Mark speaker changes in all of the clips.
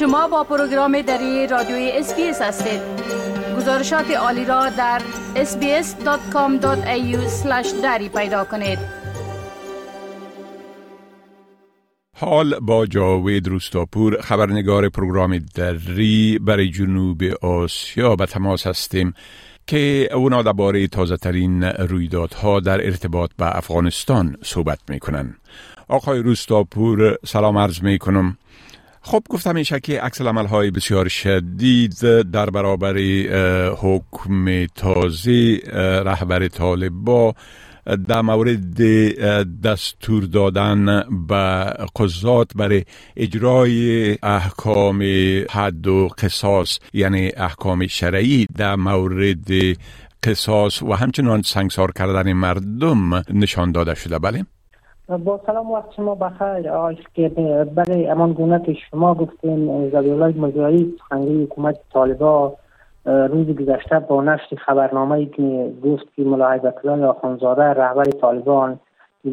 Speaker 1: شما با پروگرام دری رادیوی SBS هستید. گزارشات عالی را در sbs.com.au دری پیدا کنید.
Speaker 2: حال با جاوید روستاپور خبرنگار پروگرام دری برای جنوب آسیا به تماس هستیم که اونا درباره تازه ترین رویدادها در ارتباط به افغانستان صحبت می‌کنن. آقای روستاپور سلام عرض می کنم خب گفتم میشه که عکس های بسیار شدید در برابر حکم تازه رهبر طالبا در مورد دستور دادن به قضات برای اجرای احکام حد و قصاص یعنی احکام شرعی در مورد قصاص و همچنان سنگسار کردن مردم نشان داده شده بله؟
Speaker 3: با سلام وقت شما بخیر. آقای که برای امان گونه که شما گفتیم زبیالای مجایی سخنگوی حکومت طالبا روز گذشته با نشر خبرنامه ای که گفت که ملاحظت الله آخانزاده رهبر طالبان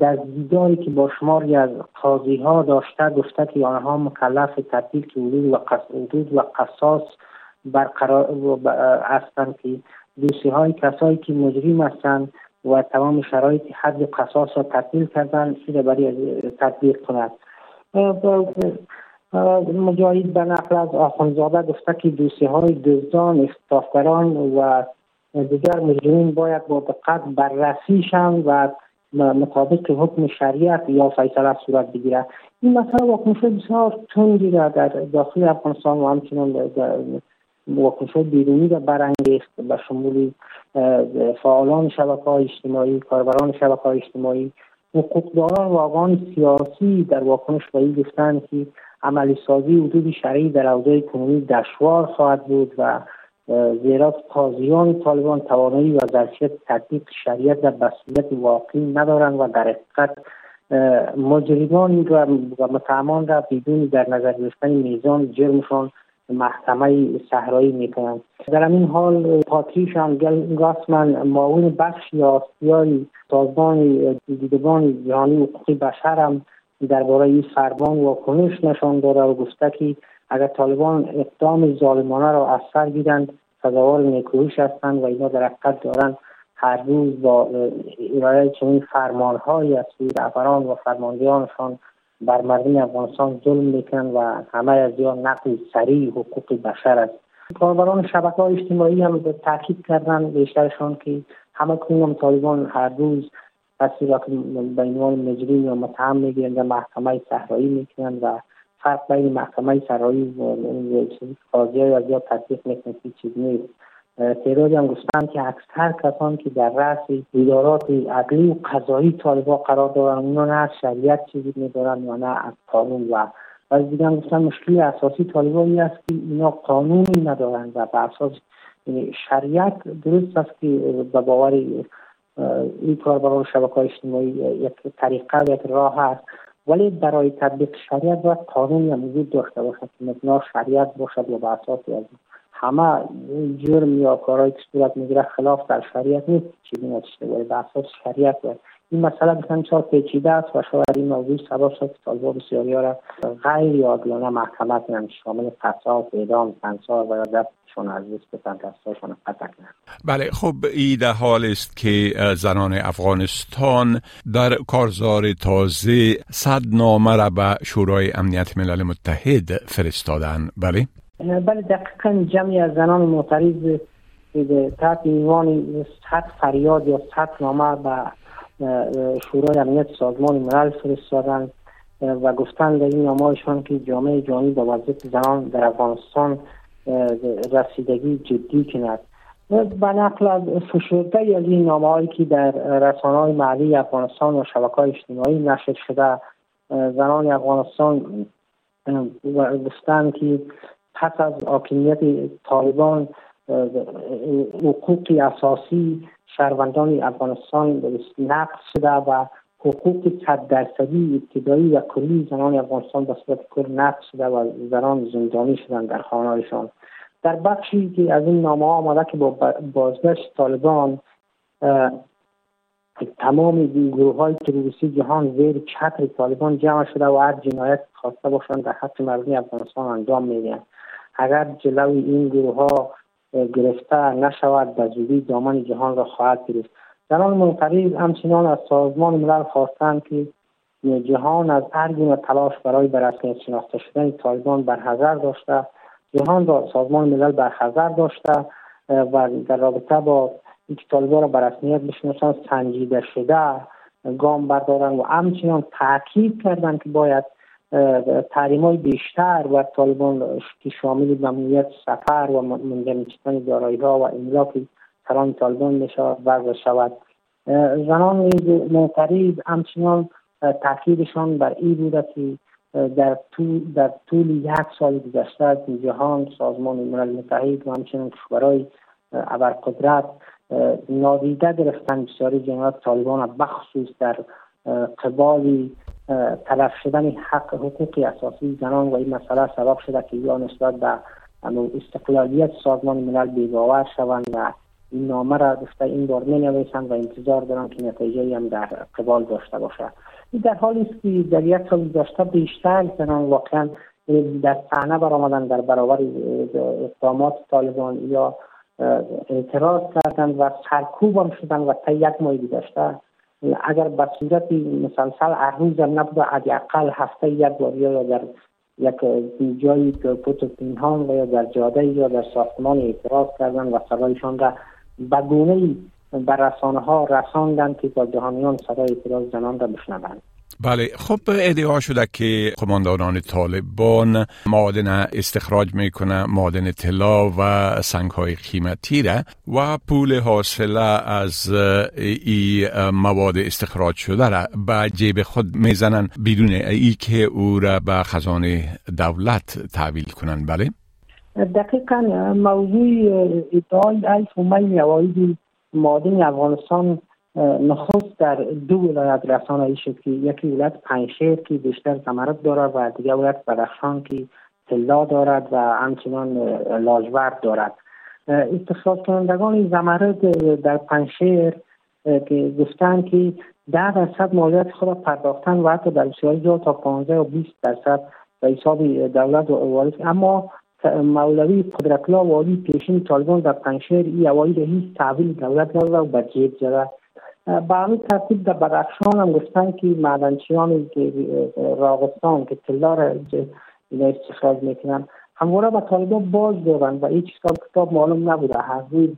Speaker 3: در دیداری که با شماری از قاضی ها داشته گفته که آنها مکلف تطبیق حدود و حدود و قصاص برقرار هستند که دوستی های کسایی که مجرم هستند و تمام شرایط حد قصاص را تطبیق کردن را برای تطبیق کند. مجاهد به نقل از آخونزاده گفته که دوسیه های دزدان اختطافگران و دیگر مجرمین باید با دقت بررسی شوند و مطابق حکم شریعت یا فیصله صورت بگیرد این مسئله واکنش بسیار تندی را در داخل افغانستان و همچنان واکنش بیرونی را برانگیخت به شمول فعالان شبکه های اجتماعی کاربران شبکه های اجتماعی حقوقداران و آقان سیاسی در واکنش به این گفتن که عملی سازی حدود شرعی در اوضاع کنونی دشوار خواهد بود و زیرا قاضیان طالبان توانایی و ظرفیت تطبیق شریعت در بسیت واقعی ندارند و در حقیقت مجرمان و متهمان را بدون در نظر گرفتن میزان جرمشان محکمه صحرایی می‌کنند در این حال پاتریش هم گاسمن معاون بخش آسیایی سازمان دیدگان جهانی حقوق بشر هم درباره این فرمان واکنش نشان داده و گفته که اگر طالبان اقدام ظالمانه را از سر گیرند سزاوار نیکویش هستند و اینا در حقیقت دارند هر روز با ارائه چنین فرمانهایی از سوی رهبران و فرماندهانشان بر مردم افغانستان ظلم می‌کنند و همه از یا نقل سریع حقوق بشر است کاربران شبکه های اجتماعی هم تاکید کردن بیشترشان که همه کنون طالبان هر روز کسی را به عنوان مجرم یا متهم می‌گیرند محکمه صحرایی می‌کنند و فرق بین محکمه صحرایی و قاضی های از یا تطبیق می‌کنند که چیز نیست تعدادی هم گفتند که اکثر کسان که در رأس ادارات عدلی و قضایی طالبا قرار دارند اونا نه از شریعت چیزی میدارند و نه از قانون. و از دیگه هم گفتن مشکلی اساسی طالبا این است که اینا قانونی ندارند و به اساس شریعت درست است که به باور این کار برای شبکه اجتماعی یک طریقه و یک راه است. ولی برای تطبیق شریعت باید قانونی هم وجود داشته باشد که مثلا شریعت باشد و به اساس از همه جرم یا کارهایی که صورت می‌گیره خلاف در شریعت نیست. چیزی نتیجه باید به اساس شریعت باید این مسئله بسیار بسیار پیچیده است و شاید این موضوع سبب شد که طالبا بسیاری را غیر عادلانه محکمه کنند. شامل سنگسار و از دست بتن دستشون قطع کنند.
Speaker 2: بله خب این در حال است که زنان افغانستان در کارزار تازه صد نامه را به شورای امنیت ملل متحد فرستادن. بله.
Speaker 3: بله دقیقا جمعی از زنان معترض تحت عنوان صد فریاد یا صد نامه به شورای امنیت سازمان ملل فرستادن و گفتن در این نامهشان که جامعه جهانی به وضعیت زنان در افغانستان رسیدگی جدی کند. به نقل از فشرده از این نامه هایی که در رسانه های محلی افغانستان و شبکه های اجتماعی نشر شده زنان افغانستان گفتن که پس از حاکمیت طالبان حقوق اساسی شهروندان افغانستان نقص شده و حقوق صد درصدی ابتدایی و کلی زنان افغانستان به صورت کل نقص شده و زنان زندانی شدن در خانهایشان در بخشی که از این نامه ها آمده که با بازگشت طالبان تمام گروه های تروریستی جهان زیر چتر طالبان جمع شده و هر جنایت خواسته باشند در حق مردمی افغانستان انجام می‌دهند. اگر جلوی این گروه ها گرفته نشود به زودی دامن جهان را خواهد گرفت. زنان منقریب همچنان از سازمان ملل خواستند که جهان از هر گونه تلاش برای به رسمیت شناخته شدن طالبان برحضر داشته جهان را سازمان ملل برحضر داشته و در رابطه با اینکه طالبان را به رسمیت بشناسند سنجیده شده گام بردارن و همچنان تاکید کردند که باید تحریم های بیشتر و طالبان که شامل ممنوعیت سفر و منجمد شدن دارایی ها و املاک سران طالبان می‌شود وضع شود. زنان معترض همچنان تاکیدشان بر این بوده که در طول, در طول یک سال گذشته از جهان سازمان ملل متحد و همچنین کشورهای ابرقدرت نادیده گرفتن بسیاری جنایات طالبان بخصوص در قبال تلف شدن حق حقوقی اساسی زنان و این مسئله سبب شده که یا نسبت به استقلالیت سازمان ملل بیگاور شوند و این نامه را گفته این بار می و انتظار دارند که نتیجه هم در قبال داشته باشه این در حالی است که در یک سال داشته بیشتر زنان واقعا در صحنه برآمدن در برابر اقدامات طالبان یا اعتراض کردند و سرکوب هم شدن و تا یک ماه گذشته اگر به صورت مسلسل هر روز نبوده حداقل هفته یک بار یا در یک جایی پوت پینهان و یا در جاده یا در ساختمان اعتراض کردن و صدایشان را به گونه بر رسانه ها رساندن که با جهانیان صدای اعتراض زنان را بشنوند.
Speaker 2: بله خب ادعا شده که قماندانان طالبان معادن استخراج می‌کنه معادن طلا و سنگ های قیمتی را و پول حاصله از این مواد استخراج شده را به جیب خود می‌زنن بدون ای که او را به خزانه دولت تحویل کنن. بله.
Speaker 3: دقیقا موضوع ادعای الف و معادن افغانستان نخست در دو ولایت شد که یکی ولایت پنشیر که بیشتر ثمرت دارد و دیگر ولایت بدخشان که طلا دارد و همچنان لاجورد دارد. استخراج کنندگان زمرد در پنشیر که گفتن که ده درصد مالیات خود را پرداختن و حتی در بسیاری جا تا 15 و 20 درصد به حساب دولت وارد اما مولوی قدرتلا والی پیشین طالبان در پنشیر ای اوایی هیچ تحویل دولت نداده و به جیب زده به همین ترتیب در بدخشان هم گفتن که معدنچیان راغستان که طلا را استخراج می‌کنن. همواره به طالبان باز دارن و هیچ کتاب کتاب معلوم نبوده. هر روز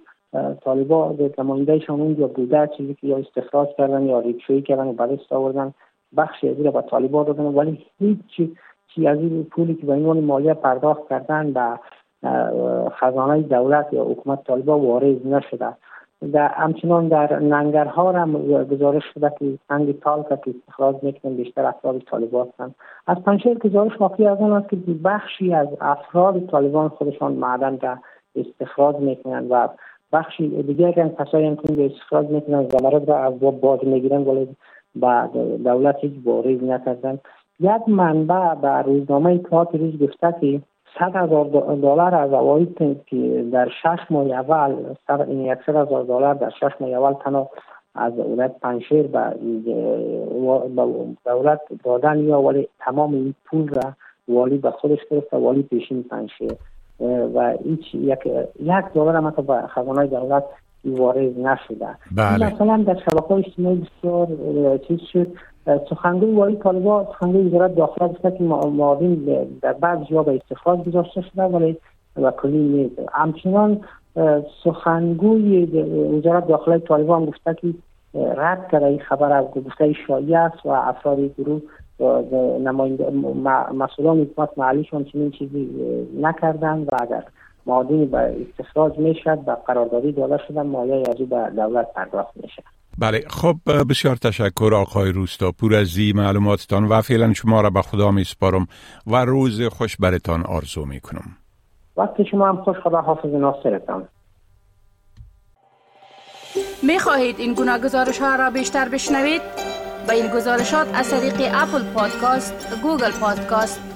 Speaker 3: طالبا نمایندهشان اونجا بوده چیزی که یا استخراج کردن یا ریکشویی کردن و برست آوردن. بخشی از به طالبا دادن ولی هیچ چی از این پولی که به عنوان مالیه پرداخت کردن به خزانه دولت یا حکومت طالبا وارد نشده. در همچنان در ننگرها هم گزارش شده که سنگ تال که استخراج می‌کنن بیشتر افراد طالبان هستند از پنشیر گزارش واقعی از آن است که بخشی از افراد طالبان خودشان معدن را استخراج می‌کنن و بخشی دیگر هم کسایی هم که استخراج می‌کنن زمرد را از باز می‌گیرن ولی با دولت هیچ بارز نکردن. یک منبع به روزنامه اطلاعات روز گفته که صد هزار دلار از اوایل که در شش ماه اول این یکصد هزار دلار در شش ماه اول تنها از دولت پنشیر به دولت دادن یا ولی تمام این پول را والی به خودش گرفت والی پیشین پنشیر. و هیچ یک یک دلار هم به خزانه دولت وارد نشده
Speaker 2: بله.
Speaker 3: مثلا در شبکه اجتماعی بسیار چیز شد. سخنگوی والی طالبا سخنگوی وزارت داخله گفته که معاون در بعض جا به استخراج گذاشته شده ولی و کلی نیست. همچنان سخنگوی وزارت داخله طالبان گفته که رد کرده این خبر از گفته شایع است و افراد گروه نماینده مسئولان حکومت محلیشان چنین چیزی نکردن و اگر معادنی به استخراج می‌شد و قراردادی داده شدن مایه از به دولت پرداخت میشه
Speaker 2: بله خب بسیار تشکر آقای روستاپور از این معلوماتتان و فعلا شما را به خدا می سپارم و روز خوش برتان آرزو می کنم
Speaker 3: وقتی شما هم خوش خدا حافظ ناصرتان.
Speaker 1: می خواهید این گونه گزارش ها را بیشتر بشنوید؟ با این گزارشات از طریق Apple Podcasts، Google Podcasts،